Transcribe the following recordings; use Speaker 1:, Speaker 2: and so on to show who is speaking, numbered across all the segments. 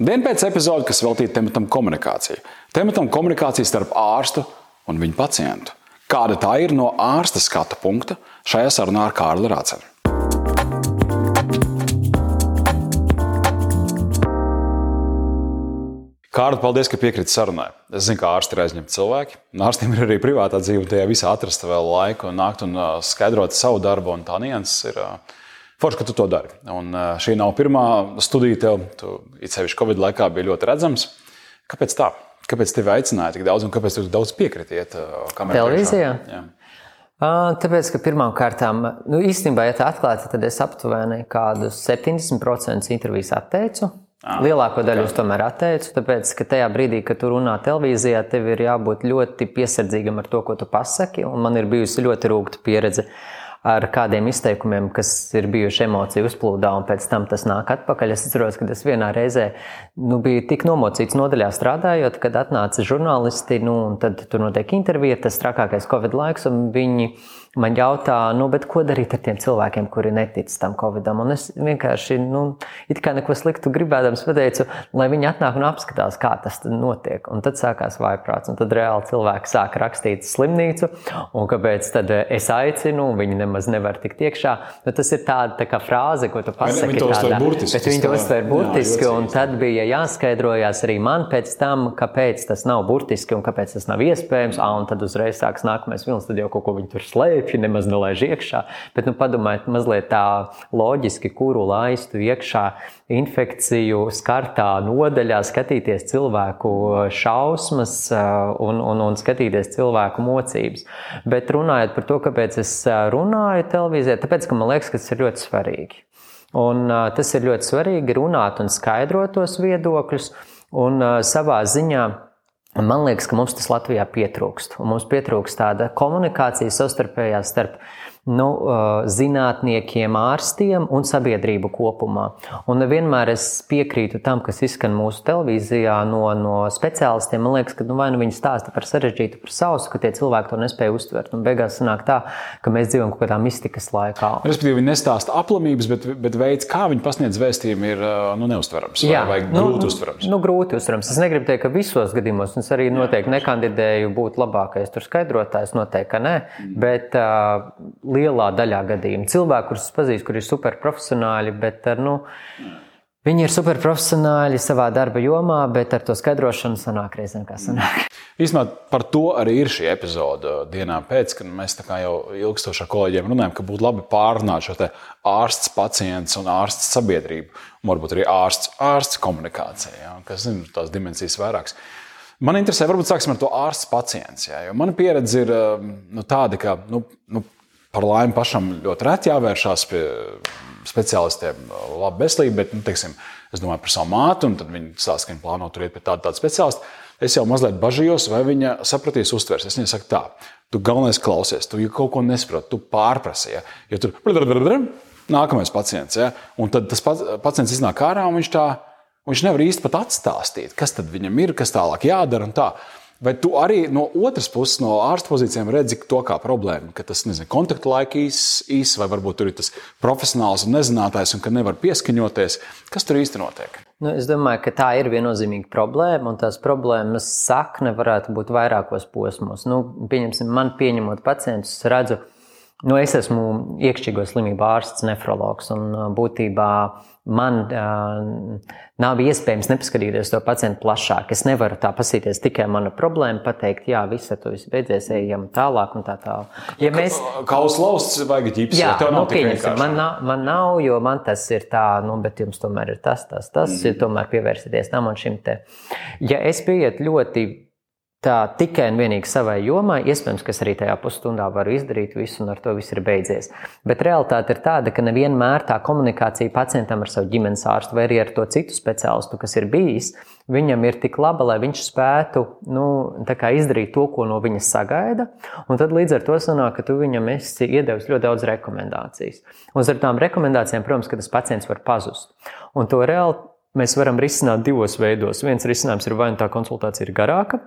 Speaker 1: Diena pēc epizodes, kas veltīta tematam komunikācija. Tematam komunikācija starp ārstu un viņa pacientu. Kāda tā ir no ārsta skatu punkta šajā sarunā ar Kārli Rācenu. Kārli, paldies, ka piekriti sarunai. Es zinu, ka ārsti ir aizņemti cilvēki. Ārstiem ir arī privātā dzīve, tajā visā atrast vēl laiku nākt un skaidrot savu darbu. Un tā nianses ir forši, ka tu to dari. Un šī nav pirmā studija tev. Tu it sevišķi Covid laikā bija ļoti redzams. Kāpēc tā? Kāpēc tevi aicināja tik daudz un kāpēc tu daudz piekritiet?
Speaker 2: Televīzijā? Jā. Tāpēc, ka pirmām kārtām, nu, īstenībā, ja tā atklāti, tad es aptuveni kādus 70% intervijas atteicu. Ah, Lielāko daļu es tomēr atteicu, tāpēc, ka tajā brīdī, kad tu runā televīzijā, tev ir jābūt ļoti piesardzīgam ar to, ko tu pasaki. Man ir bijusi ļoti rūkta pieredze ar kādiem izteikumiem, kas ir bijuši emociju uzplūdā, un pēc tam tas nāk atpakaļ. Es atceros, ka es vienā reizē nu, biju tik nomocīts nodaļā strādājot, kad atnāca žurnālisti, nu, un tad tur notiek intervija, tas trakākais Covid laiks, un viņi man jautā, nu, ko darīt ar tiem cilvēkiem, kuri netic tam Covidam. Un es vienkārši, nu, it kā neko sliktu gribēdams, pateicu, lai viņi atnāk un apskatās, kā tas notiek. Un tad sākās vaiprāts, un tad reāli cilvēki sāka rakstīt slimnīcu, un kāpēc tad es aicinu, un viņi nemaz nevar tikt iekšā. Nu, tas ir tāda tā kā frāze, ko tu pasaki.
Speaker 1: Viņi to uztver burtiski.
Speaker 2: Bet viņi to uztver burtiski, jā, un tad bija jāskaidrojas arī man pēc tam, kāpēc tas nav burtiski un kāpēc tas nav iespējams. Ah, un tad uzreiz sāks nākamais vilnis, tad jau kaut ko viņi tur slēp slēpj, nemaz nelaiž iekšā. Bet nu, padomājiet, mazliet tā loģiski, kuru laistu iekšā infekciju skartā nodaļā, skatīties cilvēku šausmas uh, un, un, un skatīties cilvēku mocības. Bet runājot par to, kāpēc es uh, runāju televīzijā, tāpēc, ka man liekas, ka tas ir ļoti svarīgi. Un, uh, tas ir ļoti svarīgi runāt un skaidrot tos viedokļus. Un uh, savā ziņā man liekas, ka mums tas Latvijā pietrūkst. Mums pietrūkst tāda komunikācija savstarpējā starp nu, zinātniekiem, ārstiem un sabiedrību kopumā. Un nevienmēr es piekrītu tam, kas izskan mūsu televīzijā no, no speciālistiem. Man liekas, ka nu, vai nu viņi stāsta par sarežģītu, par sausu, ka tie cilvēki to nespēja uztvert. Un beigās sanāk tā, ka mēs dzīvojam kaut kādā mistikas laikā.
Speaker 1: Respektīvi, viņi nestāsta aplamības, bet, bet veids, kā viņi pasniedz vēstījumu, ir nu, neustverams. Jā, vai, vai nu, grūti uztverams.
Speaker 2: Nu, grūti uztverams. Es negribu teikt, ka visos gadījumos es arī noteikti nekandidēju būt labākais tur skaidrotājs. Noteikti, ka nē. Mm. Bet, uh, lielā daļā gadījumu. Cilvēki, kurus pazīst, kur ir superprofesionāļi, bet ar, nu, viņi ir superprofesionāļi savā darba jomā, bet ar to skaidrošanu sanāk reizēm kā sanāk.
Speaker 1: Īstenībā par to arī ir šī epizode dienā pēc, kad mēs jau ilgstoši ar kolēģiem runājam, ka būtu labi pārrunāt šo ārsts, pacients un ārsts sabiedrību, un varbūt arī ārsts, ārsts komunikācija, ja, kas ir tās dimensijas vairākas. Man interesē, varbūt sāksim ar to ārsts pacients. Ja, mana pieredze ir nu, tāda, ka nu, nu, par laimi pašam ļoti reti jāvēršās pie speciālistiem, labi veselība, bet, nu, teiksim, es domāju par savu mātu, un tad viņi stāsta, ka viņi plāno tur iet pie tāda, tāda speciālista. Es jau mazliet bažījos, vai viņa sapratīs, uztvers. Es viņai saku, tā, tu galvenais klausies, tu ja kaut ko nesaproti, tu pārprasīji. Ja tur nākamais pacients, ja? un tad tas pacients iznāk ārā, un viņš tā, viņš nevar īsti pat atstāstīt, kas tad viņam ir, kas tālāk jādara un tā. Vai tu arī no otras puses, no ārsta pozīcijām redzi to kā problēmu, ka tas nezinu, kontakta laika īss, īs, vai varbūt tur ir tas profesionāls un nezinātājs, un ka nevar pieskaņoties? Kas tur īsti notiek?
Speaker 2: Nu, es domāju, ka tā ir viennozīmīga problēma, un tās problēmas sakne varētu būt vairākos posmos. Nu, pieņemsim, man pieņemot pacientus, redzu, nu, es esmu iekšķīgo slimību ārsts, nefrologs, un būtībā man uh, nav iespējams nepaskatīties to pacientu plašāk. Es nevaru tā pasīties tikai mana problēma, pateikt, jā, viss ar to viss beidzies, ejam tālāk un tā tālāk.
Speaker 1: Ja mēs... Kaus lausts vajag ģips,
Speaker 2: jā, tev nav nu, pieņemsim, man nav, man nav, jo man tas ir tā, nu, bet jums tomēr ir tas, tas, tas, mm. ir tomēr pievērsieties tam un šim te. Ja es pieiet ļoti tā tikai un vienīgi savai jomai, iespējams, ka es arī tajā pusstundā varu izdarīt visu, un ar to viss ir beidzies. Bet realitāte ir tāda, ka nevienmēr tā komunikācija pacientam ar savu ģimenes ārstu vai arī ar to citu speciālistu, kas ir bijis, viņam ir tik laba, lai viņš spētu nu, izdarīt to, ko no viņa sagaida. Un tad līdz ar to sanāk, ka tu viņam esi iedevis ļoti daudz rekomendācijas. Un ar tām rekomendācijām, protams, ka tas pacients var pazust. Un to reāli mēs varam risināt divos veidos. Viens risinājums ir vai nu tā konsultācija ir garāka,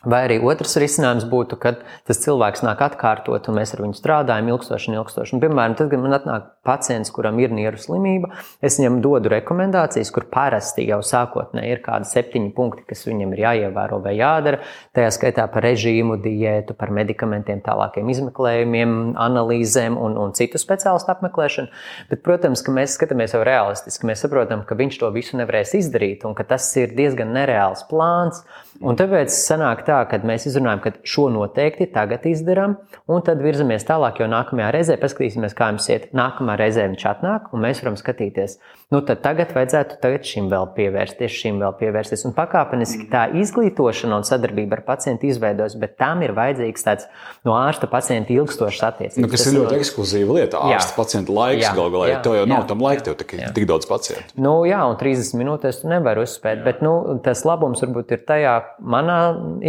Speaker 2: Vai arī otrs risinājums būtu, kad tas cilvēks nāk atkārtot, un mēs ar viņu strādājam ilgstoši un ilgstoši. Un, piemēram, tad, kad man atnāk pacients, kuram ir nieru slimība, es viņam dodu rekomendācijas, kur parasti jau sākotnēji ir kādi septiņi punkti, kas viņam ir jāievēro vai jādara. Tajā skaitā par režīmu, diētu, par medikamentiem, tālākiem izmeklējumiem, analīzēm un, un citu speciālistu apmeklēšanu. Bet, protams, ka mēs skatāmies jau realistiski. Mēs saprotam, ka viņš to visu nevarēs izdarīt un ka tas ir diezgan nereāls plāns. Un tāpēc sanāk tā, ka mēs izrunājam, ka šo noteikti tagad izdarām, un tad virzamies tālāk, jo nākamajā reizē paskatīsimies, kā jums iet. Nākamā reizē viņš atnāk, un mēs varam skatīties, nu tad tagad vajadzētu tagad šim vēl pievērsties, šim vēl pievērsties. Un pakāpeniski tā izglītošana un sadarbība ar pacientu izveidojas, bet tam ir vajadzīgs tāds no ārsta pacienta ilgstošs attiecības.
Speaker 1: Nu, kas tas ir ļoti ekskluzīva lieta. Ārsta pacienta laiks galu galā. Tev jau jā, nav tam laika, tev tik, tik daudz pacientu.
Speaker 2: Nu, jā, un 30 minūtēs tu nevari uzspēt, jā. bet nu, tas labums varbūt ir tajā manā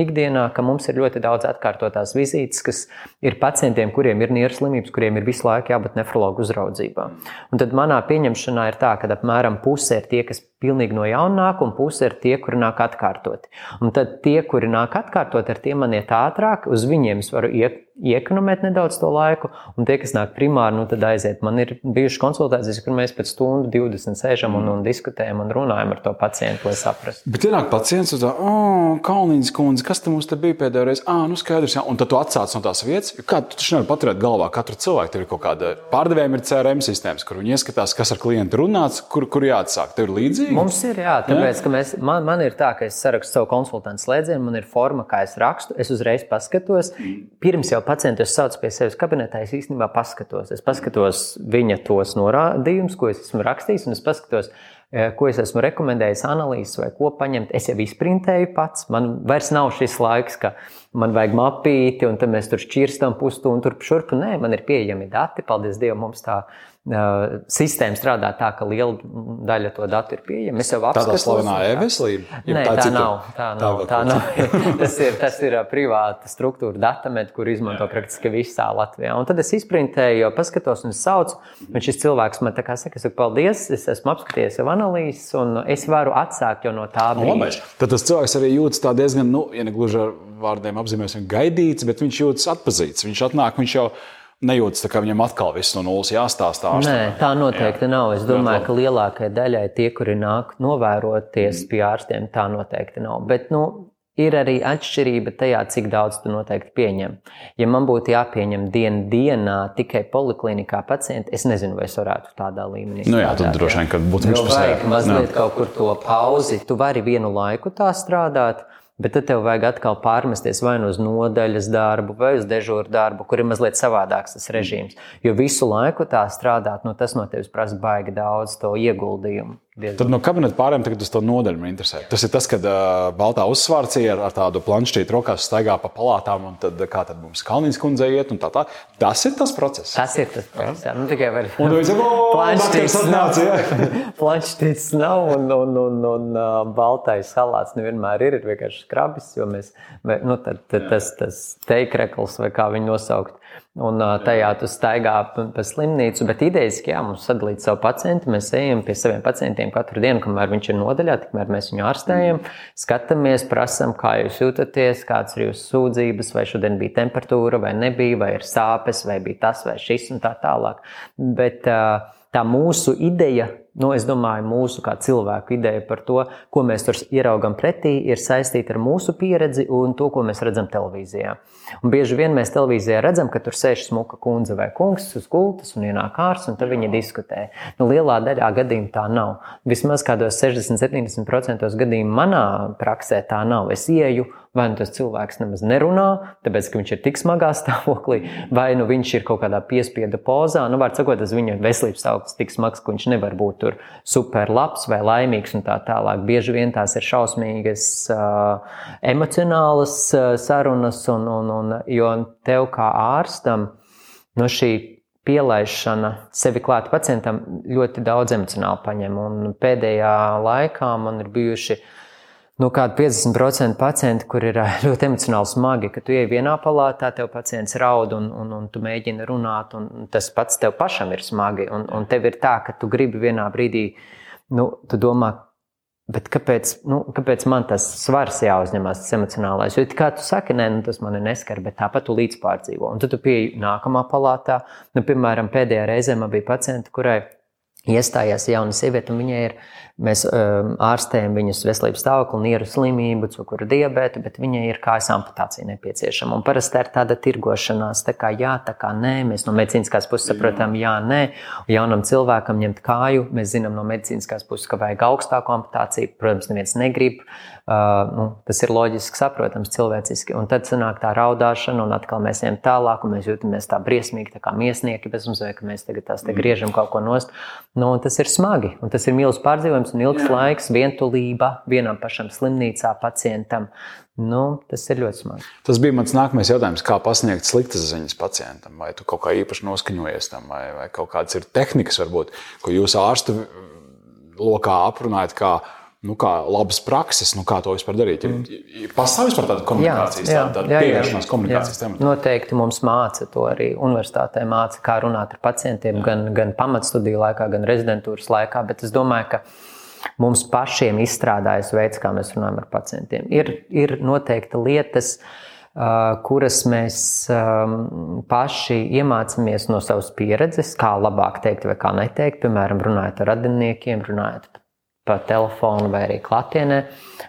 Speaker 2: ikdienā, ka mums ir ļoti daudz atkārtotās vizītes, kas ir pacientiem, kuriem ir nieru slimības, kuriem ir visu laiku jābūt nefrologu uzraudzībā. Un tad manā pieņemšanā ir tā, ka apmēram puse ir tie, kas pilnīgi no jauna nāk, un puse ir tie, kuri nāk atkārtoti. Un tad tie, kuri nāk atkārtot, ar tiem man iet ātrāk, uz viņiem es varu iet iekonomēt nedaudz to laiku, un tie, kas nāk primāri, nu tad aiziet. Man ir bijušas konsultācijas, kur mēs pēc stundu 20 sēžam un, un diskutējam un runājam ar to pacientu, lai saprastu.
Speaker 1: Bet ienāk pacients uz tā, oh, Kalniņas kundze, kas te mums te bija pēdējā reizē? Ah, nu skaidrs, jā. un tad tu atsāc no tās vietas. Kā tu taču nevari paturēt galvā katru cilvēku? Tev ir kaut kāda pārdevējiem ir CRM sistēmas, kur viņi ieskatās, kas ar klientu runāts, kur, kur jāatsāk. Tev ir līdzīgi?
Speaker 2: Mums ir, jā, tāpēc, ka mēs, man, man ir tā, ka es sarakstu savu konsultantu slēdzienu, man ir forma, kā es rakstu, es uzreiz paskatos. Pirms jau pacientu es saucu pie sevis kabinetā, es īstenībā paskatos. Es paskatos viņa tos norādījumus, ko es esmu rakstījis, un es paskatos, eh, ko es esmu rekomendējis, analīzes vai ko paņemt. Es jau izprintēju pats. Man vairs nav šis laiks, ka man vajag mapīti, un tad mēs tur šķirstam pusstundu turp šurp. Nē, man ir pieejami dati. Paldies Dievam, mums tā ir sistēma strādā tā, ka liela daļa to datu ir pieejama. Es jau apskatos.
Speaker 1: Tā slavenā e-veselība?
Speaker 2: Nē, tā, tā nav. Tā nav. Tā nav. tas, ir, tas ir privāta struktūra datameta, kur izmanto Jā. praktiski visā Latvijā. Un tad es izprintēju, jau paskatos un saucu, un šis cilvēks man tā kā saka, es saku, paldies, es esmu apskatījies jau analīzes, un es varu atsākt jau no tā
Speaker 1: nu, brīža. Tad tas cilvēks arī jūtas tā diezgan, nu, ja ne gluži ar vārdiem apzīmēsim, gaidīts, bet viņš jūtas atpazīts. Viņš atnāk, viņš jau ir nejūtas, ka viņam atkal viss no nulles jāstāsta.
Speaker 2: Nē, tā noteikti Jā. nav. Es domāju, ka lielākajai daļai tie, kuri nāk novēroties mm. pie ārstiem, tā noteikti nav. Bet, nu, ir arī atšķirība tajā, cik daudz tu noteikti pieņem. Ja man būtu jāpieņem dienu dienā tikai poliklinikā pacienti, es nezinu, vai es varētu tādā līmenī.
Speaker 1: Nu jā, tad droši vien, ka būtu
Speaker 2: vajag mazliet kaut kur to pauzi. Tu vari vienu laiku tā strādāt, Bet tad tev vajag atkal pārmesties vai nu uz nodaļas darbu, vai uz dežūru darbu, kur ir mazliet savādāks tas režīms. Jo visu laiku tā strādāt, nu, tas no tevis prasa baigi daudz to ieguldījumu.
Speaker 1: Diezgan. Tad no kabineta pārējiem tagad uz to nodaļu man interesē. Tas ir tas, kad uh, baltā uzsvārcija ar, ar tādu planšķītu rokās staigā pa palātām, un tad, kā tad mums Kalniņas kundze iet, un tā tā. Tas ir tas process.
Speaker 2: Tas ir tas process. Jā, nu tikai var.
Speaker 1: Un jūs jau planšķīts nav.
Speaker 2: planšķīts nav, un, un, un, un uh, baltais salāts nevienmēr ir, ir vienkārši skrabis, jo mēs, nu, tad, tad, tas, tas teikrekls vai kā viņu nosaukt. Un tajā tu staigā pa slimnīcu, bet idejaski, jā, mums sadalīt savu pacientu. Mēs ejam pie saviem pacientiem katru dienu, kamēr viņš ir nodaļā, tikmēr mēs viņu ārstējam, skatāmies, prasām, kā jūs jūtaties, kādas ir jūsu sūdzības, vai šodien bija temperatūra, vai nebija, vai ir sāpes, vai bija tas vai šis un tā tālāk. Bet tā mūsu ideja nu, es domāju, mūsu kā cilvēku ideja par to, ko mēs tur ieraugām pretī, ir saistīta ar mūsu pieredzi un to, ko mēs redzam televīzijā. Un bieži vien mēs televīzijā redzam, ka tur sēž smuka kundze vai kungs uz gultas un ienāk ārsts, un tad viņi diskutē. Nu, lielā daļā gadījumā tā nav. Vismaz kādos 60-70% gadījumu manā praksē tā nav. Es ieju vai nu tas cilvēks nemaz nerunā, tāpēc ka viņš ir tik smagā stāvoklī, vai nu viņš ir kaut kādā piespiedu pozā. Nu, var sakot, tas viņa veselības stāvoklis tik smags, ka viņš nevar būt tur super labs vai laimīgs un tā tālāk. Bieži vien tās ir šausmīgas uh, emocionālas uh, sarunas, un, un, un, jo tev kā ārstam no šī pielaišana sevi klāt pacientam ļoti daudz emocionāli paņem. Un pēdējā laikā man ir bijuši uh, nu, kādi 50% pacienti, kur ir eh, ļoti emocionāli smagi, ka tu ej vienā palātā, tev pacients raud un, un, un tu mēģini runāt, un tas pats tev pašam ir smagi. Un, un tev ir tā, ka tu gribi vienā brīdī, nu, tu domā, Bet kāpēc, nu, kāpēc man tas svars jāuzņemas, tas emocionālais? Jo, kā tu saki, nē, nu, tas mani neskar, bet tāpat tu līdz pārdzīvo. Un tad tu pieeji nākamā palātā. Nu, piemēram, pēdējā reizē man bija pacienta, kurai iestājās jauna sieviete, un viņai ir Mēs um, ārstējam viņas veselības stāvokli, nieru slimību, cukuru diabetu, bet viņai ir kājas amputācija nepieciešama. Un parasti ir tāda tirgošanās, tā kā jā, tā kā nē. Mēs no medicīniskās puses saprotam, jā, nē. Jaunam cilvēkam ņemt kāju, mēs zinām no medicīniskās puses, ka vajag augstāku amputāciju. Protams, neviens negrib. Uh, nu, tas ir loģiski, saprotams, cilvēciski. Un tad sanāk tā raudāšana, un atkal mēs ejam tālāk, un mēs jūtamies tā briesmīgi, tā kā miesnieki bezmazliet, ka mēs tagad tās te griežam kaut ko nost. Nu, tas ir smagi, un tas ir mīlestības pārdzīvojums un ilgs Jā. laiks, vientulība vienam pašam slimnīcā, pacientam. Nu, tas ir ļoti smagi.
Speaker 1: Tas bija mans nākamais jautājums, kā pasniegt sliktas ziņas pacientam. Vai tu kaut kā īpaši noskaņojies tam, vai, vai kaut kādas ir tehnikas, varbūt, ko jūs ārstu lokā aprunājat nu, kā labas prakses, nu, kā to vispār darīt. Mm. Pastāv vispār tāda komunikācijas, jā, jā, tāda pievēršanās komunikācijas temata.
Speaker 2: Noteikti mums māca to arī universitātē, māca, kā runāt ar pacientiem, jā. gan, gan pamatstudiju laikā, gan rezidentūras laikā. Bet es domāju, ka mums pašiem izstrādājas veids, kā mēs runājam ar pacientiem. Ir, ir noteikti lietas, kuras mēs paši iemācāmies no savas pieredzes, kā labāk teikt vai kā neteikt. Piemēram, runājot ar radiniekiem, runājot pa telefonu vai arī klātienē.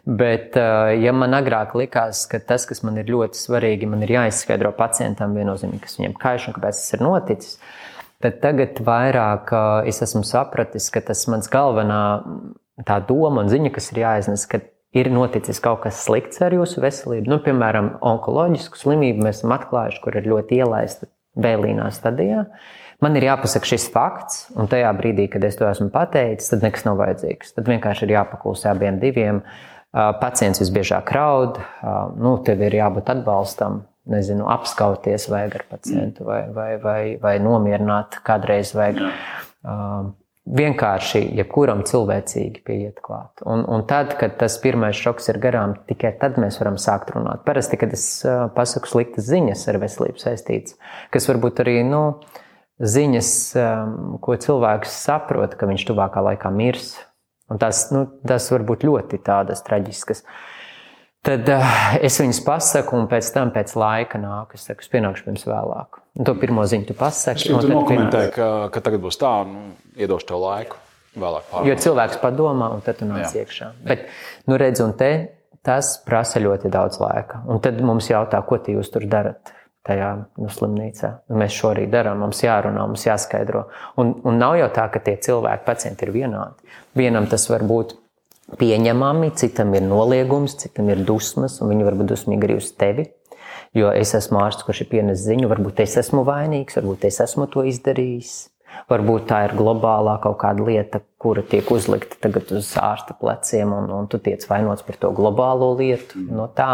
Speaker 2: Bet, eh, ja man agrāk likās, ka tas, kas man ir ļoti svarīgi, man ir jāizskaidro pacientam viennozīmīgi, kas viņam kaiš un kāpēc tas ir noticis, tad tagad vairāk eh, es esmu sapratis, ka tas mans galvenā tā doma un ziņa, kas ir jāiznes, ka ir noticis kaut kas slikts ar jūsu veselību. Nu, piemēram, onkoloģisku slimību mēs esam atklājuši, kur ir ļoti ielaista vēlīnā stadijā. Uh, Man ir jāpasaka šis fakts, un tajā brīdī, kad es to esmu pateicis, tad nekas nav vajadzīgs. Tad vienkārši ir jāpaklusē abiem diviem. Pacients visbiežāk raud, nu, tev ir jābūt atbalstam, nezinu, apskauties vajag ar pacientu vai, vai, vai, vai nomierināt, kādreiz vajag. Uh, vienkārši jebkuram cilvēcīgi pieiet klāt. Un, un tad, kad tas pirmais šoks ir garām, tikai tad mēs varam sākt runāt. Parasti, kad es pasaku sliktas ziņas ar veselību saistītas, kas varbūt arī, nu, uh, ziņas, um, ko cilvēks saprot, ka viņš tuvākā laikā mirs. Un tas, nu, tas var būt ļoti tādas traģiskas. Tad uh, es viņas pasaku, un pēc tam, pēc laika, nāk, es saku, es pienākšu pirms vēlāk. Un to pirmo ziņu tu pasaki.
Speaker 1: Es jau dokumentēju, ka, ka tagad būs tā, nu, iedošu tev laiku.
Speaker 2: Jo cilvēks padomā, un tad tu nāc Jā. iekšā. Bet, nu, redz, un te tas prasa ļoti daudz laika. Un tad mums jautā, ko jūs tur darat tajā nu, slimnīcā. Nu, mēs šo arī darām, mums jārunā, mums jāskaidro. Un, un nav jau tā, ka tie cilvēki, pacienti ir vienādi. Vienam tas var būt pieņemami, citam ir noliegums, citam ir dusmas, un viņi var būt dusmīgi arī uz tevi. Jo es esmu ārsts, kurš ir pienesis ziņu, varbūt es esmu vainīgs, varbūt es esmu to izdarījis. Varbūt tā ir globālā kaut kāda lieta, kura tiek uzlikta tagad uz ārsta pleciem, un, un tu tiec vainots par to globālo lietu. Mm. No tā,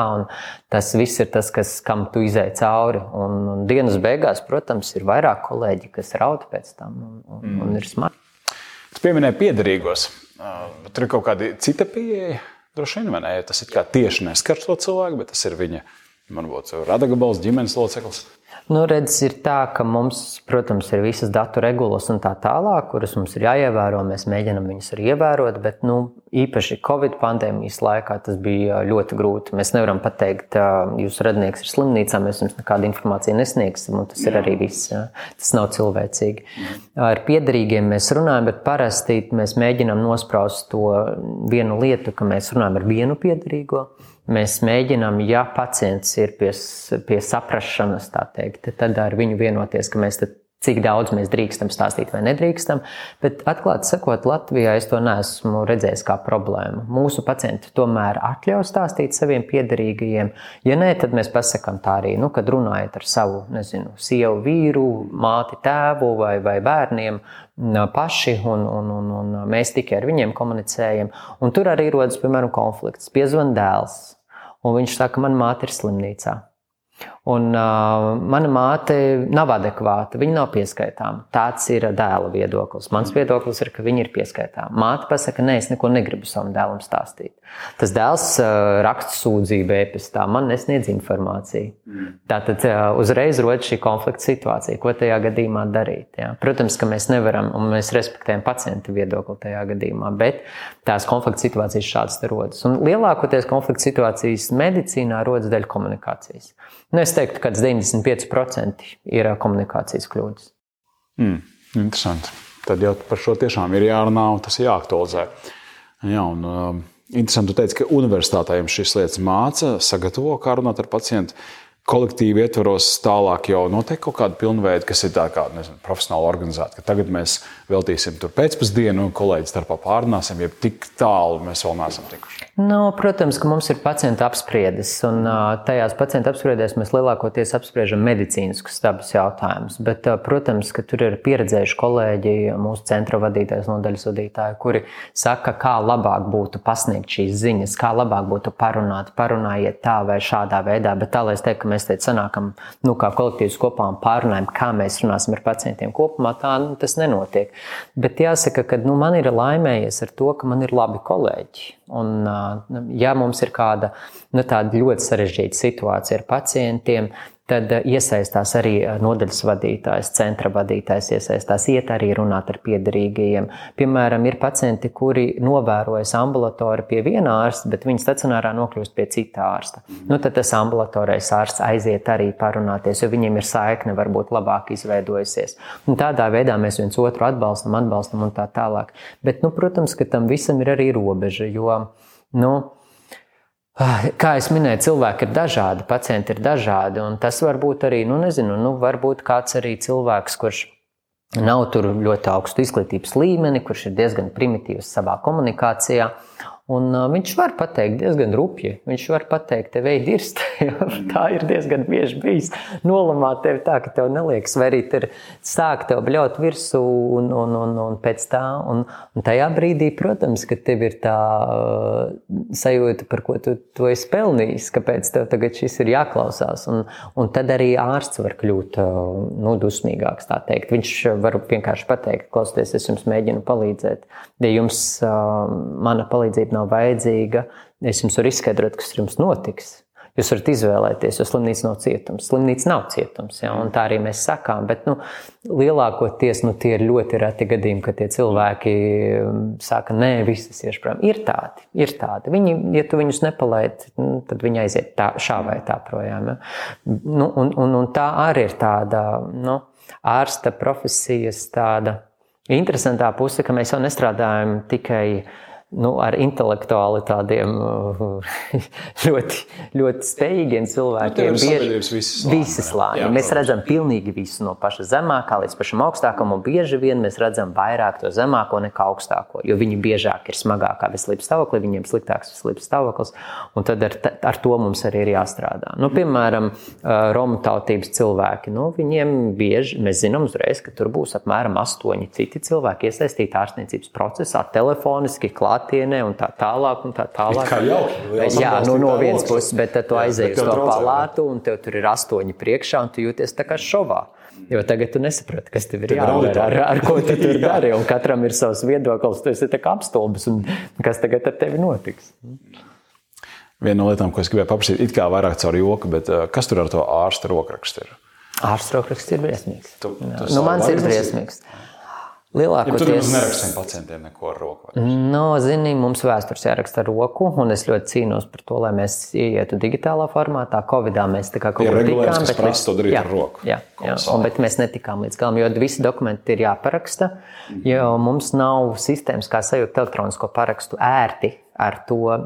Speaker 2: tas viss ir tas, kas, kam tu izai cauri. Un, un dienas beigās, protams, ir vairāk kolēģi, kas raud pēc tam, un, un, mm. un ir smagi.
Speaker 1: Tu pieminēji piederīgos. Tur ir kaut kāda cita pieeja. Droši vien, ne, tas ir tieši neskar to cilvēku, bet tas ir viņa, varbūt, radagabals, ģimenes loceklis.
Speaker 2: Nu, redz, ir tā, ka mums, protams, ir visas datu regulas un tā tālāk, kuras mums ir jāievēro. Mēs mēģinām viņus arī ievērot, bet nu, īpaši Covid pandēmijas laikā tas bija ļoti grūti. Mēs nevaram pateikt, jūsu radinieks ir slimnīcā, mēs jums nekādu informāciju nesniegsim, un tas ir arī viss. Tas nav cilvēcīgi. Ar piedarīgiem mēs runājam, bet parasti mēs mēģinām nospraust to vienu lietu, ka mēs runājam ar vienu piedarīgo. Mēs mēģinām, ja pacients ir pie, pie saprašanas, teikt, tad ar viņu vienoties, ka mēs cik daudz mēs drīkstam stāstīt vai nedrīkstam. Bet, atklāti sakot, Latvijā es to neesmu redzējis kā problēmu. Mūsu pacienti tomēr atļauj stāstīt saviem piederīgajiem. Ja nē, tad mēs pasakām tā arī, nu, kad runājat ar savu nezinu, sievu, vīru, māti, tēvu vai, vai bērniem. Paši, un, un, un, un mēs tikai ar viņiem komunicējam. Un tur arī rodas, piemēram, konflikts. Piezvan dēls, un viņš saka, man māte ir slimnīcā. Un, uh, mana māte nav adekvāta, viņa nav pieskaitāma. Tāds ir dēla viedoklis. Mans viedoklis ir, ka viņa ir pieskaitāma. Māte pasaka, nē, es neko negribu savam dēlam stāstīt. Tas dēls uh, raksta sūdzību e-pastā, man nesniedz informāciju. Mm. Tātad uh, uzreiz rodas šī konflikta situācija, ko tajā gadījumā darīt. Ja? Protams, ka mēs nevaram, un mēs respektējam pacienta viedokli tajā gadījumā, bet tās konflikta situācijas šādas rodas. Un lielākoties konflikta situācijas medicīnā rodas dēļ komunikācijas. Nu, teiktu, ka 95% ir komunikācijas kļūdas.
Speaker 1: Mm, interesanti. Tad jau par šo tiešām ir jārunā un tas jāaktualizē. Jā, un, uh, interesanti, ka teici, ka universitātē jums šīs lietas māca, sagatavo, kā runāt ar pacientu kolektīvi ietvaros tālāk jau notiek kaut kāda pilnveida, kas ir tāda profesionāli organizēta. Tagad mēs veltīsim tur pēcpusdienu, kolēģi starpā pārunāsim, ja tik tālu mēs vēl neesam tikuši.
Speaker 2: Nu, protams, ka mums ir pacienta apspriedes, un tajās pacienta apspriedēs mēs lielākoties apspriežam medicīniskus dabas jautājumus. Bet, protams, ka tur ir pieredzējuši kolēģi, mūsu centra vadītājs, nodaļas vadītāji, kuri saka, kā labāk būtu pasniegt šīs ziņas, kā labāk būtu parunāt, parunājiet tā vai šādā veidā. Bet tā, lai es teiktu, ka mēs te sanākam, nu, kā kolektīvs kopā un pārunājam, kā mēs runāsim ar pacientiem kopumā, tā nu, tas nenotiek. Bet jāsaka, ka nu, man ir laimējies ar to, ka man ir labi kolēģi. Un, ja mums ir kāda nu, ļoti sarežģīta situācija ar pacientiem, tad iesaistās arī nodaļas vadītājs, centra vadītājs, iesaistās iet arī runāt ar piedarīgajiem. Piemēram, ir pacienti, kuri novērojas ambulatori pie viena ārsta, bet viņi stacionārā nokļūst pie cita ārsta. Nu, tad tas ambulatorais ārsts aiziet arī parunāties, jo viņiem ir saikne varbūt labāk izveidojusies. Un tādā veidā mēs viens otru atbalstam, atbalstam un tā tālāk. Bet, nu, protams, ka tam visam ir arī robeža, jo, nu, kā jau minēju, cilvēki ir dažādi, pacienti ir dažādi. Tas var būt arī, nu, nezinu, nu, varbūt kāds arī cilvēks, kurš nav tur ļoti augstu izglītības līmeni, kurš ir diezgan primitīvs savā komunikācijā. Un, uh, viņš var pateikt diezgan rupji. Viņš var pateikt, te veidi ir tā, ir diezgan bieži bijis. Nolamāt tevi tā, ka tev neliekas, vai arī tur sāk tev bļaut virsū un, un, un, un pēc tā. Un, un tajā brīdī, protams, ka tev ir tā uh, sajūta, par ko tu to esi pelnījis, kāpēc tev tagad šis ir jāklausās. Un, un tad arī ārsts var kļūt uh, nu, dusmīgāks, tā teikt. Viņš var vienkārši pateikt, klausieties, es jums mēģinu palīdzēt. Ja jums uh, mana palīdzība nav vajadzīga, es jums varu izskaidrot, kas jums notiks. Jūs varat izvēlēties, jo slimnīca nav cietums. Slimnīca nav cietums, ja, un tā arī mēs sakām. Bet nu, lielākoties nu, tie ir ļoti reti gadījumi, kad tie cilvēki um, saka, nē, visas ir prom. Ir tādi, ir tādi. Viņi, ja tu viņus nepalaidi, nu, tad viņi aiziet tā, šā vai tā projām. Ja. Nu, un, un, un tā arī ir tāda nu, ārsta profesijas tāda interesantā puse, ka mēs jau nestrādājam tikai nu, ar intelektuāli tādiem ļoti, ļoti spējīgiem cilvēkiem.
Speaker 1: Nu, bieži
Speaker 2: visi slāņi. Jā, mēs redzam pilnīgi visu no paša zemākā līdz pašam augstākam, un bieži vien mēs redzam vairāk to zemāko nekā augstāko, jo viņi biežāk ir smagākā veselības stāvoklī, viņiem sliktāks veselības stāvoklis, un tad ar, ar to mums arī ir jāstrādā. Nu, piemēram, Romu tautības cilvēki, nu, viņiem bieži, mēs zinām uzreiz, ka tur būs apmēram astoņi citi cilvēki iesaistīti ārstniecības procesā, telefoniski, klāt klātienē un tā tālāk. Un tā tālāk.
Speaker 1: Kā jau,
Speaker 2: jā, nu, no vienas puses, bet tad tu aizej uz to palātu un tev tur ir astoņi priekšā un tu jūties tā kā šovā. Jo tagad tu nesaproti, kas tev ir jādara, ar, ar ko tu tur dari. Un katram ir savs viedoklis, tu esi apstulbis. Kas tagad ar tevi notiks?
Speaker 1: Viena no lietām, ko es gribēju paprasīt, ir vairāk caur joku, bet eh, kas tur ar to ārsta rokrakstu ir?
Speaker 2: Ārsta rokraksts ir briesmīgs. Tu, tu nu, mans ir briesmīgs. Ir?
Speaker 1: Lielākoties ja tur nerakstām pacientiem neko ar roku.
Speaker 2: No, zini, mums vēstures jāraksta ar roku, un es ļoti cīnos par to, lai mēs ietu digitālā formātā. Covidā mēs tā kā kaut
Speaker 1: kur tikām, bet mēs to darīt jā, ar roku.
Speaker 2: Jā, jā, un, bet mēs netikām līdz galam, jo visi dokumenti ir jāparaksta, jo mums nav sistēmas, kā sajūt elektronisko parakstu ērti ar to uh,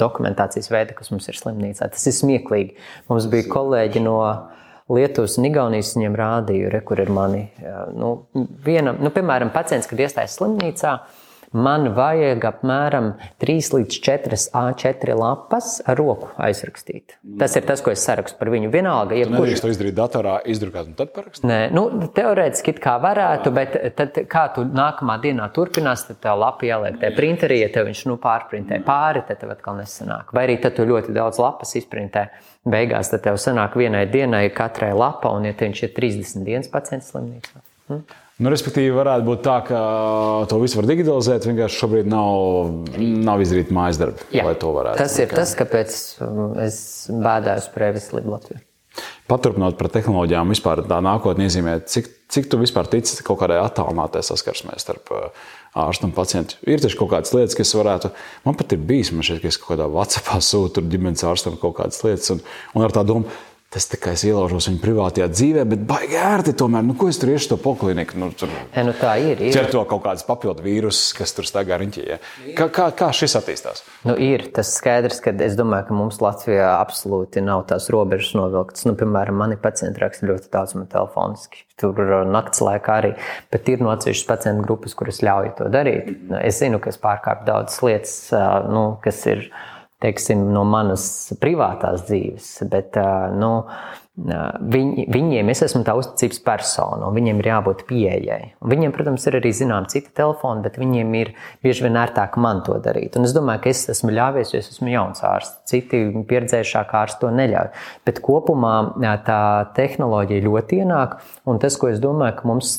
Speaker 2: dokumentācijas veidu, kas mums ir slimnīcā. Tas ir smieklīgi. Mums bija kolēģi no Lietuvas un Igaunijas viņiem rādīju, re, kur ir mani. Nu, viena, nu, piemēram, pacients, kad iestājas slimnīcā, man vajag apmēram 3 līdz 4 A4 lapas ar roku aizrakstīt. Tas ir tas, ko es sarakstu par viņu. Vienalga,
Speaker 1: ja kurš to izdarīt datorā, izdrukāt un tad parakstīt?
Speaker 2: Nē, nu, teorētiski kā varētu, bet tad, kā tu nākamā dienā turpinās, tad tā lapa jāliek tajā printerī, ja tev viņš nu, pārprintē pāri, tad tev atkal nesanāk. Vai arī tad tu ļoti daudz lapas izprintē. Beigās tad tev sanāk vienai dienai katrai lapa, un ja viņš ir 30 dienas pacients slimnīcā. Hm?
Speaker 1: Nu, respektīvi, varētu būt tā, ka to visu var digitalizēt. Vienkārši šobrīd nav, nav izdarīta mājas darba, Jā, lai to varētu.
Speaker 2: Tas ir tas, kāpēc um, es bēdājos par e-veselību Latvijā.
Speaker 1: Paturpinot par tehnoloģijām, vispār tā nākotnē iezīmē, cik, cik tu vispār tici kaut kādai attālinātai saskarsmē starp uh, ārstu un pacientu. Ir taču kaut kādas lietas, kas varētu, man pat ir bijis, man šķiet, ka es kaut kādā WhatsAppā sūtu ģimenes ārstam kaut kādas lietas, un, un ar tā domu, Tas tā kā es ielaužos viņa privātajā dzīvē, bet baigi ērti tomēr. Nu, ko es tur iešu to polikliniku? Nu, tur
Speaker 2: e, nu, tā ir. ir.
Speaker 1: Cer to kaut kādas papildu vīrusus, kas tur staigā riņķī. Kā, kā, kā šis attīstās?
Speaker 2: Nu, ir tas skaidrs, ka es domāju, ka mums Latvijā absolūti nav tās robežas novilktas. Nu, piemēram, mani pacienti raksta ļoti daudz man telefoniski. Tur uh, naktas laikā arī. Bet ir no atsevišķas pacientu grupas, kuras ļauj to darīt. Es zinu, ka es pārkāpu daudzas lietas, uh, nu, kas ir teiksim, no manas privātās dzīves, bet nu, Viņi, viņiem es esmu tā uzticības persona, un viņiem ir jābūt pieejai. Un viņiem, protams, ir arī zinām citi telefoni, bet viņiem ir bieži vien ērtāk man to darīt. Un es domāju, ka es esmu ļāvies, jo es esmu jauns ārsts. Citi pieredzējušāki ārsti to neļauj. Bet kopumā tā tehnoloģija ļoti ienāk, un tas, ko es domāju, ka mums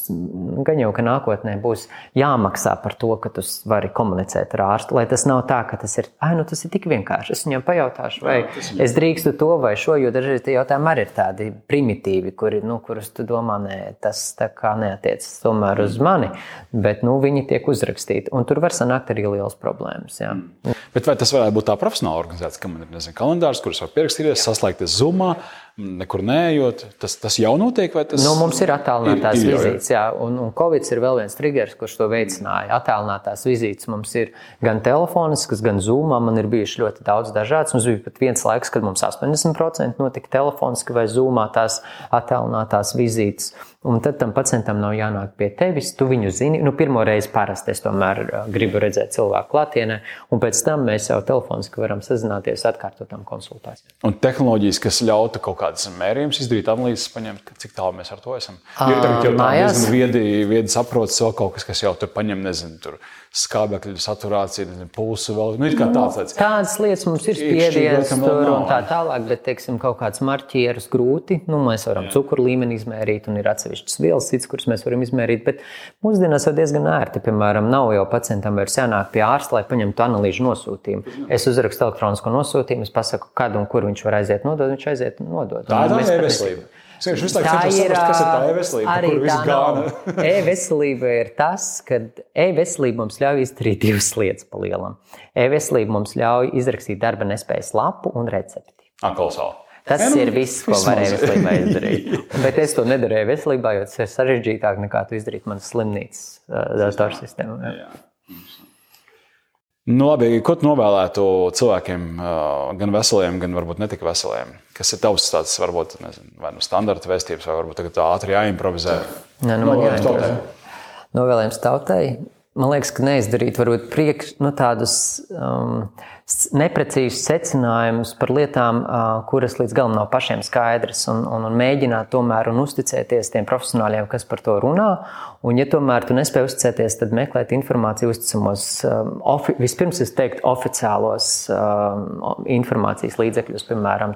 Speaker 2: gan jau ka nākotnē būs jāmaksā par to, ka tu vari komunicēt ar ārstu, lai tas nav tā, ka tas ir, ah, nu tas ir tik vienkārši. Es viņam pajautāšu, vai es drīkstu to vai šo, jo dažreiz tie jautājumi arī ir tādi tādi primitīvi, kuri, nu, kurus tu domā, nē, tas neatiecas tomēr uz mani, bet nu, viņi tiek uzrakstīti. Un tur var sanākt arī liels problēmas. Jā.
Speaker 1: Mm. Bet vai tas varētu būt tā profesionāla organizācija, ka man ir nezinu, kalendārs, kurus var pierakstīties, saslēgties Zoomā? Nekur neejot. Tas, tas jau notiek, vai tas
Speaker 2: nu, mums ir attēlinātās ir, ir, vizītes. Jā, un, un Covid ir vēl viens triggers, kurš to veicināja. Attēlinātās vizītes mums ir gan telefoniskas, gan zūmā. Man ir bijuši ļoti daudz dažādas. Mums bija pat viens laiks, kad mums 80% notika telefoniski vai zūmā tās attēlinātās vizītes. Un tad tam pacientam nav jānāk pie tevis. Tu viņu zini. Nu, pirmo reizi parasti es tomēr gribu redzēt cilvēku klātienē, un pēc tam mēs jau telefoniski varam sazināties atkārtotām konsultācijām.
Speaker 1: Un tehnoloģijas, kas ļautu kaut kādas mērījumus izdarīt, analīzes paņemt, cik tālu mēs ar to esam. Jo tagad jau tādas viedi, viedi saprotas vēl kaut kas, kas jau tur paņem, nezinu, tur skābekļa saturācija, pulsu vēl. Nu, tāds, tāds.
Speaker 2: Tādas lietas mums ir spiediens tur un tā tālāk, bet, teiksim, kaut kāds marķieris grūti. Nu, mēs varam Jā. cukuru līmeni izmērīt un ir atsevišķas vielas, cits, kuras mēs varam izmērīt, bet mūsdienās jau diezgan ērti. Piemēram, nav jau pacientam vairs jānāk pie ārsta, lai paņemtu analīžu nosūtījumu. Es uzrakstu elektronisko nosūtījumu, es pasaku, kad un kur viņš var aiziet nodot, viņš aiziet un nodot.
Speaker 1: Tā ir e-veselība. Es visu laiku cenšos saprast, kas ir tā e-veselība, kur viss gāna.
Speaker 2: e-veselība ir tas, ka e-veselība mums ļauj izdarīt divas lietas pa lielam. E-veselība mums ļauj izrakstīt darba nespējas lapu un recepti.
Speaker 1: Akolsāli.
Speaker 2: Tas ja, nu, ir viss, ko varēja veselībā izdarīt. Bet es to nedarīju veselībā, jo tas ir sarežģītāk nekā to izdarīt manas slimnīcas datorsistēmā.
Speaker 1: Nu, labi, ko tu novēlētu cilvēkiem, gan veseliem, gan varbūt ne tik veseliem? Kas ir tavs tāds, varbūt, nezinu, vai nu standarta vēstības, vai varbūt tagad ātri jāimprovizē?
Speaker 2: Nē, nu, man jāimprovizē. Novēlējums tautai. Man liekas, ka neizdarīt varbūt priekš, nu, tādus um, neprecīzus secinājumus par lietām, kuras līdz galam nav pašiem skaidras, un, un, un mēģināt tomēr un uzticēties tiem profesionāļiem, kas par to runā. Un, ja tomēr tu nespēj uzticēties, tad meklēt informāciju uzticamos, ofi, vispirms es teiktu, oficiālos informācijas līdzekļus, piemēram,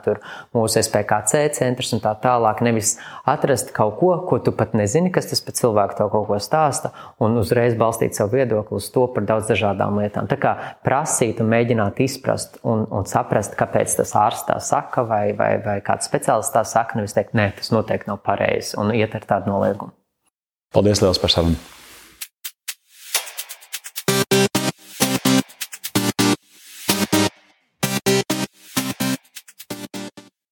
Speaker 2: mūsu SPKC centrs un tā tālāk. Nevis atrast kaut ko, ko tu pat nezini, kas tas par cilvēku tev kaut ko stāsta, un uzreiz balstīt savu viedokli uz to par daudz dažādām lietām. Tā kā prasīt un mēģināt izprast un, un saprast, kāpēc tas ārsts tā saka, vai, vai, vai kāds speciālists tā saka. Nevis teikt, nē, tas noteikti nav pareizi un iet ar tādu noliegumu.
Speaker 1: Paldies liels par sarunu!